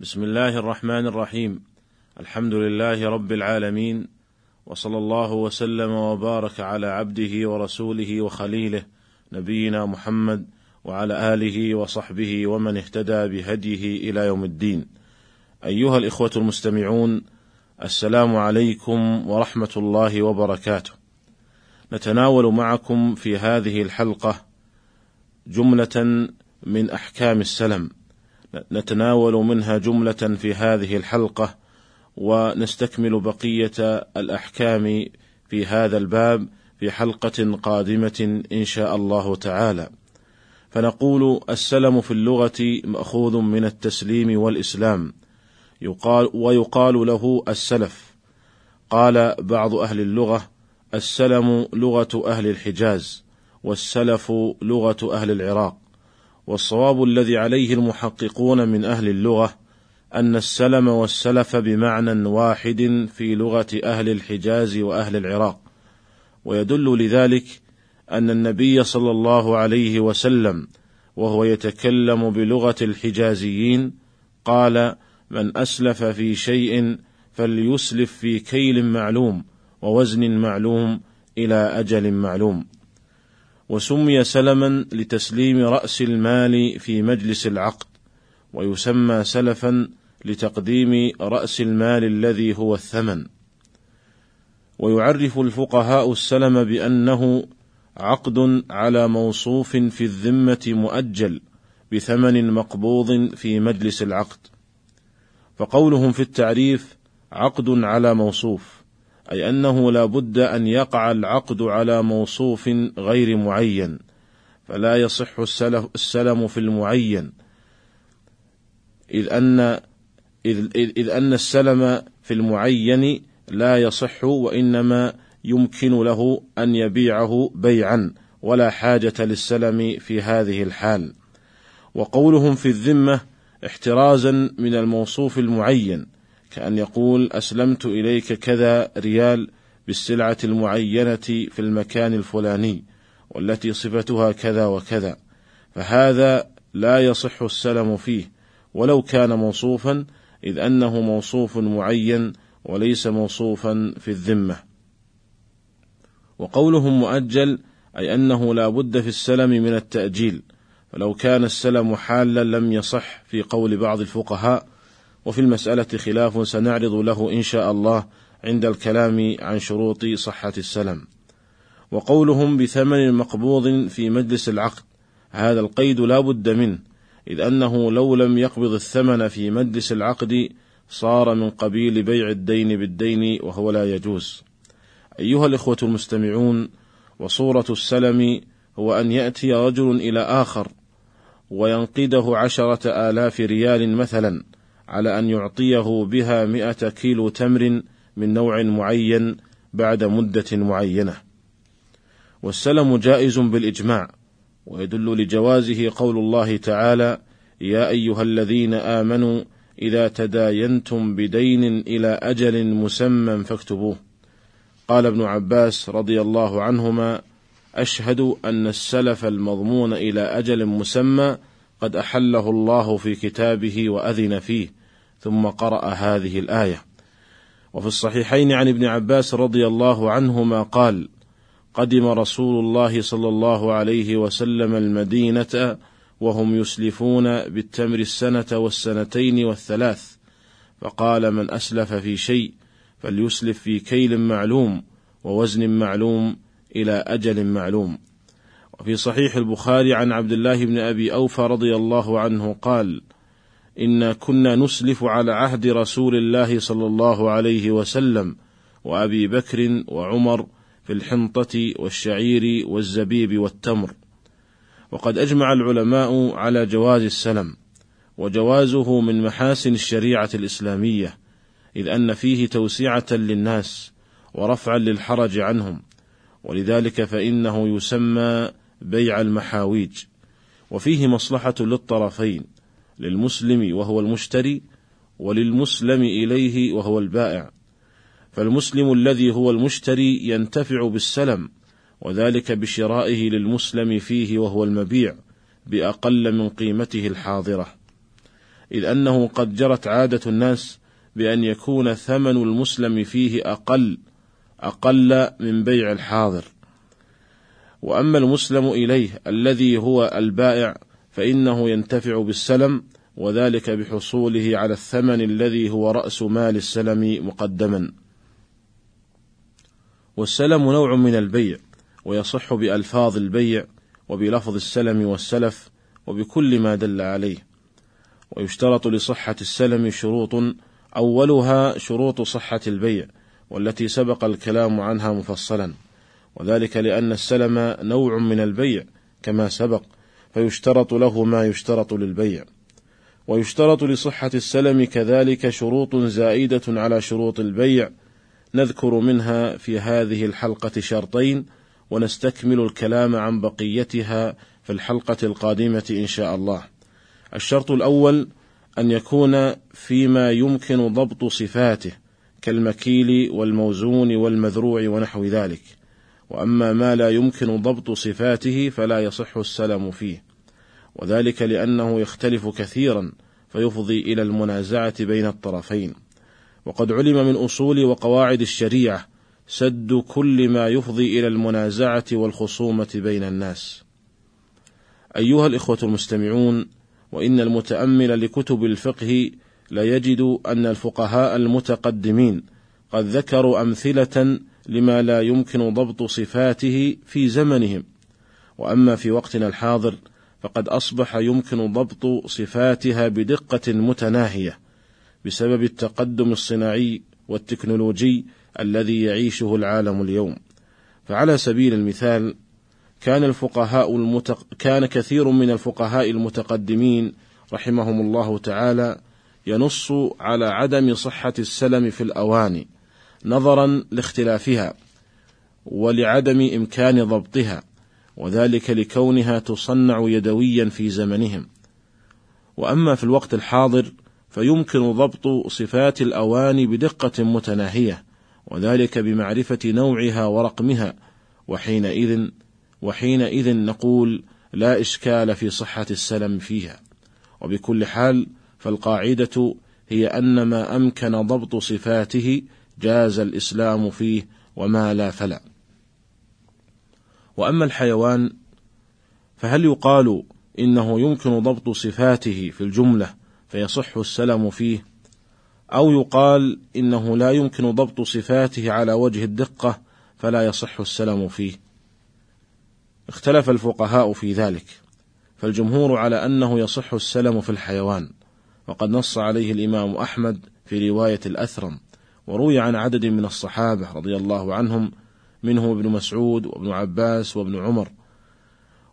بسم الله الرحمن الرحيم. الحمد لله رب العالمين وصلى الله وسلم وبارك على عبده ورسوله وخليله نبينا محمد وعلى آله وصحبه ومن اهتدى بهديه إلى يوم الدين. أيها الإخوة المستمعون السلام عليكم ورحمة الله وبركاته. نتناول معكم في هذه الحلقة جملة من أحكام السلم. نتناول منها جملة في هذه الحلقة ونستكمل بقية الأحكام في هذا الباب في حلقة قادمة إن شاء الله تعالى. فنقول السلم في اللغة مأخوذ من التسليم والإسلام. يقال ويقال له السلف. قال بعض أهل اللغة السلم لغة أهل الحجاز والسلف لغة أهل العراق. والصواب الذي عليه المحققون من أهل اللغة أن السلم والسلف بمعنى واحد في لغة أهل الحجاز وأهل العراق. ويدل لذلك أن النبي صلى الله عليه وسلم وهو يتكلم بلغة الحجازيين قال من أسلف في شيء فليسلف في كيل معلوم ووزن معلوم إلى أجل معلوم. وسمي سلما لتسليم رأس المال في مجلس العقد ويسمى سلفا لتقديم رأس المال الذي هو الثمن. ويعرف الفقهاء السلم بأنه عقد على موصوف في الذمة مؤجل بثمن مقبوض في مجلس العقد. فقولهم في التعريف عقد على موصوف. أي أنه لا بد أن يقع العقد على موصوف غير معين فلا يصح السلم في المعين. إذ أن إذ, إذ أن السلم في المعين لا يصح وإنما يمكن له أن يبيعه بيعا ولا حاجة للسلم في هذه الحال. وقولهم في الذمة احترازا من الموصوف المعين. كأن يقول أسلمت إليك كذا ريال بالسلعة المعينة في المكان الفلاني والتي صفتها كذا وكذا فهذا لا يصح السلم فيه ولو كان موصوفا إذ أنه موصوف معين وليس موصوفا في الذمة. وقولهم مؤجل أي أنه لا بد في السلم من التأجيل فلو كان السلم حالا لم يصح في قول بعض الفقهاء وفي المسألة خلاف سنعرض له إن شاء الله عند الكلام عن شروط صحة السلم. وقولهم بثمن مقبوض في مجلس العقد هذا القيد لا بد منه إذ أنه لو لم يقبض الثمن في مجلس العقد صار من قبيل بيع الدين بالدين وهو لا يجوز. أيها الإخوة المستمعون وصورة السلم هو أن يأتي رجل إلى آخر وينقده عشرة آلاف ريال مثلا على أن يعطيه بها مئة كيلو تمر من نوع معين بعد مدة معينة. والسلم جائز بالإجماع ويدل لجوازه قول الله تعالى يا أيها الذين آمنوا إذا تداينتم بدين إلى أجل مسمى فاكتبوه. قال ابن عباس رضي الله عنهما أشهد أن السلف المضمون إلى أجل مسمى قد أحله الله في كتابه وأذن فيه. ثم قرأ هذه الآية. وفي الصحيحين عن ابن عباس رضي الله عنهما قال قدم رسول الله صلى الله عليه وسلم المدينة وهم يسلفون بالتمر السنة والسنتين والثلاث فقال من أسلف في شيء فليسلف في كيل معلوم ووزن معلوم إلى أجل معلوم. وفي صحيح البخاري عن عبد الله بن أبي أوفى رضي الله عنه قال إنا كنا نسلف على عهد رسول الله صلى الله عليه وسلم وأبي بكر وعمر في الحنطة والشعير والزبيب والتمر. وقد أجمع العلماء على جواز السلم وجوازه من محاسن الشريعة الإسلامية إذ أن فيه توسعة للناس ورفعا للحرج عنهم. ولذلك فإنه يسمى بيع المحاويج. وفيه مصلحة للطرفين للمسلم وهو المشتري وللمسلم إليه وهو البائع. فالمسلم الذي هو المشتري ينتفع بالسلم وذلك بشرائه للمسلم فيه وهو المبيع بأقل من قيمته الحاضرة. إذ أنه قد جرت عادة الناس بأن يكون ثمن المسلم فيه أقل أقل من بيع الحاضر. وأما المسلم إليه الذي هو البائع فإنه ينتفع بالسلم وذلك بحصوله على الثمن الذي هو رأس مال السلم مقدما. والسلم نوع من البيع ويصح بألفاظ البيع وبلفظ السلم والسلف وبكل ما دل عليه. ويشترط لصحة السلم شروط أولها شروط صحة البيع والتي سبق الكلام عنها مفصلا. وذلك لأن السلم نوع من البيع كما سبق فيشترط له ما يشترط للبيع ويشترط لصحة السلم كذلك شروط زائدة على شروط البيع نذكر منها في هذه الحلقة شرطين ونستكمل الكلام عن بقيتها في الحلقة القادمة إن شاء الله. الشرط الأول أن يكون فيما يمكن ضبط صفاته كالمكيل والموزون والمذروع ونحو ذلك. وأما ما لا يمكن ضبط صفاته فلا يصح السلم فيه. وذلك لأنه يختلف كثيرا فيفضي إلى المنازعة بين الطرفين. وقد علم من أصول وقواعد الشريعة سد كل ما يفضي إلى المنازعة والخصومة بين الناس. أيها الإخوة المستمعون، وإن المتأمل لكتب الفقه ليجد أن الفقهاء المتقدمين قد ذكروا أمثلة لما لا يمكن ضبط صفاته في زمنهم، وأما في وقتنا الحاضر فقد أصبح يمكن ضبط صفاتها بدقة متناهية بسبب التقدم الصناعي والتكنولوجي الذي يعيشه العالم اليوم. فعلى سبيل المثال كان الفقهاء المتق... كان كثير من الفقهاء المتقدمين رحمهم الله تعالى ينص على عدم صحة السلم في الأواني نظرا لاختلافها ولعدم إمكان ضبطها وذلك لكونها تصنع يدويا في زمنهم. وأما في الوقت الحاضر فيمكن ضبط صفات الأواني بدقة متناهية وذلك بمعرفة نوعها ورقمها وحينئذ وحينئذ نقول لا إشكال في صحة السلم فيها. وبكل حال فالقاعدة هي أن ما أمكن ضبط صفاته جاز الإسلام فيه وما لا فلا. وأما الحيوان فهل يقال إنه يمكن ضبط صفاته في الجملة فيصح السلم فيه؟ أو يقال إنه لا يمكن ضبط صفاته على وجه الدقة فلا يصح السلم فيه؟ اختلف الفقهاء في ذلك فالجمهور على أنه يصح السلم في الحيوان وقد نص عليه الإمام أحمد في رواية الأثرم. وروي عن عدد من الصحابة رضي الله عنهم منهم ابن مسعود وابن عباس وابن عمر.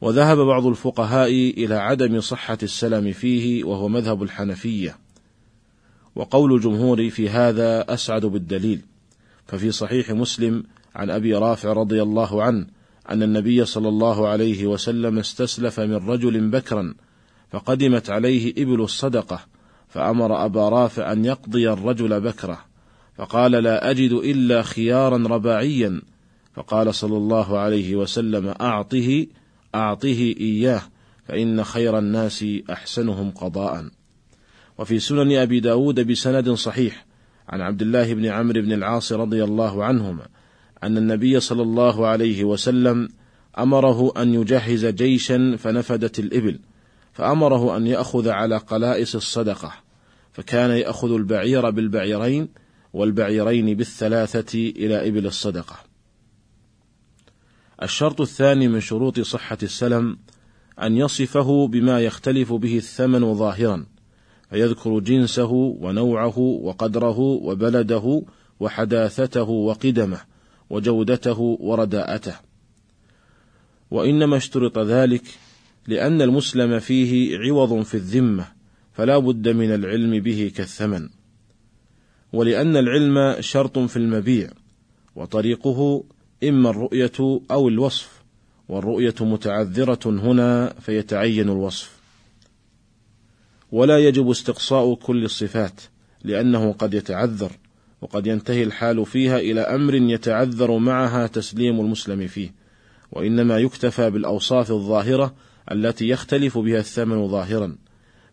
وذهب بعض الفقهاء إلى عدم صحة السلم فيه وهو مذهب الحنفية. وقول الجمهور في هذا أسعد بالدليل. ففي صحيح مسلم عن أبي رافع رضي الله عنه أن النبي صلى الله عليه وسلم استسلف من رجل بكرا فقدمت عليه إبل الصدقة فأمر أبا رافع أن يقضي الرجل بكرة. فقال لا أجد إلا خيارا رباعيا. فقال صلى الله عليه وسلم أعطه أعطه إياه فإن خير الناس أحسنهم قضاء. وفي سنن أبي داود بسند صحيح عن عبد الله بن عمرو بن العاص رضي الله عنهما أن النبي صلى الله عليه وسلم أمره أن يجهز جيشا فنفدت الإبل فأمره أن يأخذ على قلائس الصدقة فكان يأخذ البعير بالبعيرين والبعيرين بالثلاثة إلى إبل الصدقة. الشرط الثاني من شروط صحة السلم أن يصفه بما يختلف به الثمن ظاهرا فيذكر جنسه ونوعه وقدره وبلده وحداثته وقدمه وجودته ورداءته. وإنما اشترط ذلك لأن المسلم فيه عوض في الذمة فلا بد من العلم به كالثمن. ولأن العلم شرط في المبيع وطريقه إما الرؤية أو الوصف والرؤية متعذرة هنا فيتعين الوصف. ولا يجب استقصاء كل الصفات لأنه قد يتعذر وقد ينتهي الحال فيها إلى أمر يتعذر معها تسليم المسلم فيه. وإنما يكتفى بالأوصاف الظاهرة التي يختلف بها الثمن ظاهرا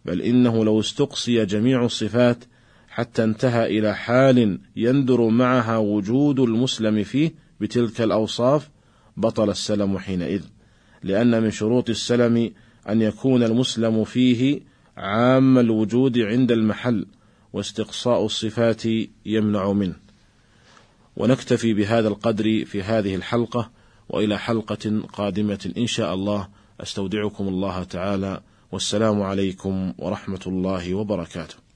بل إنه لو استقصي جميع الصفات حتى انتهى إلى حال يندر معها وجود المسلم فيه بتلك الأوصاف بطل السلم حينئذ. لأن من شروط السلم أن يكون المسلم فيه عام الوجود عند المحل واستقصاء الصفات يمنع منه. ونكتفي بهذا القدر في هذه الحلقة وإلى حلقة قادمة إن شاء الله. أستودعكم الله تعالى والسلام عليكم ورحمة الله وبركاته.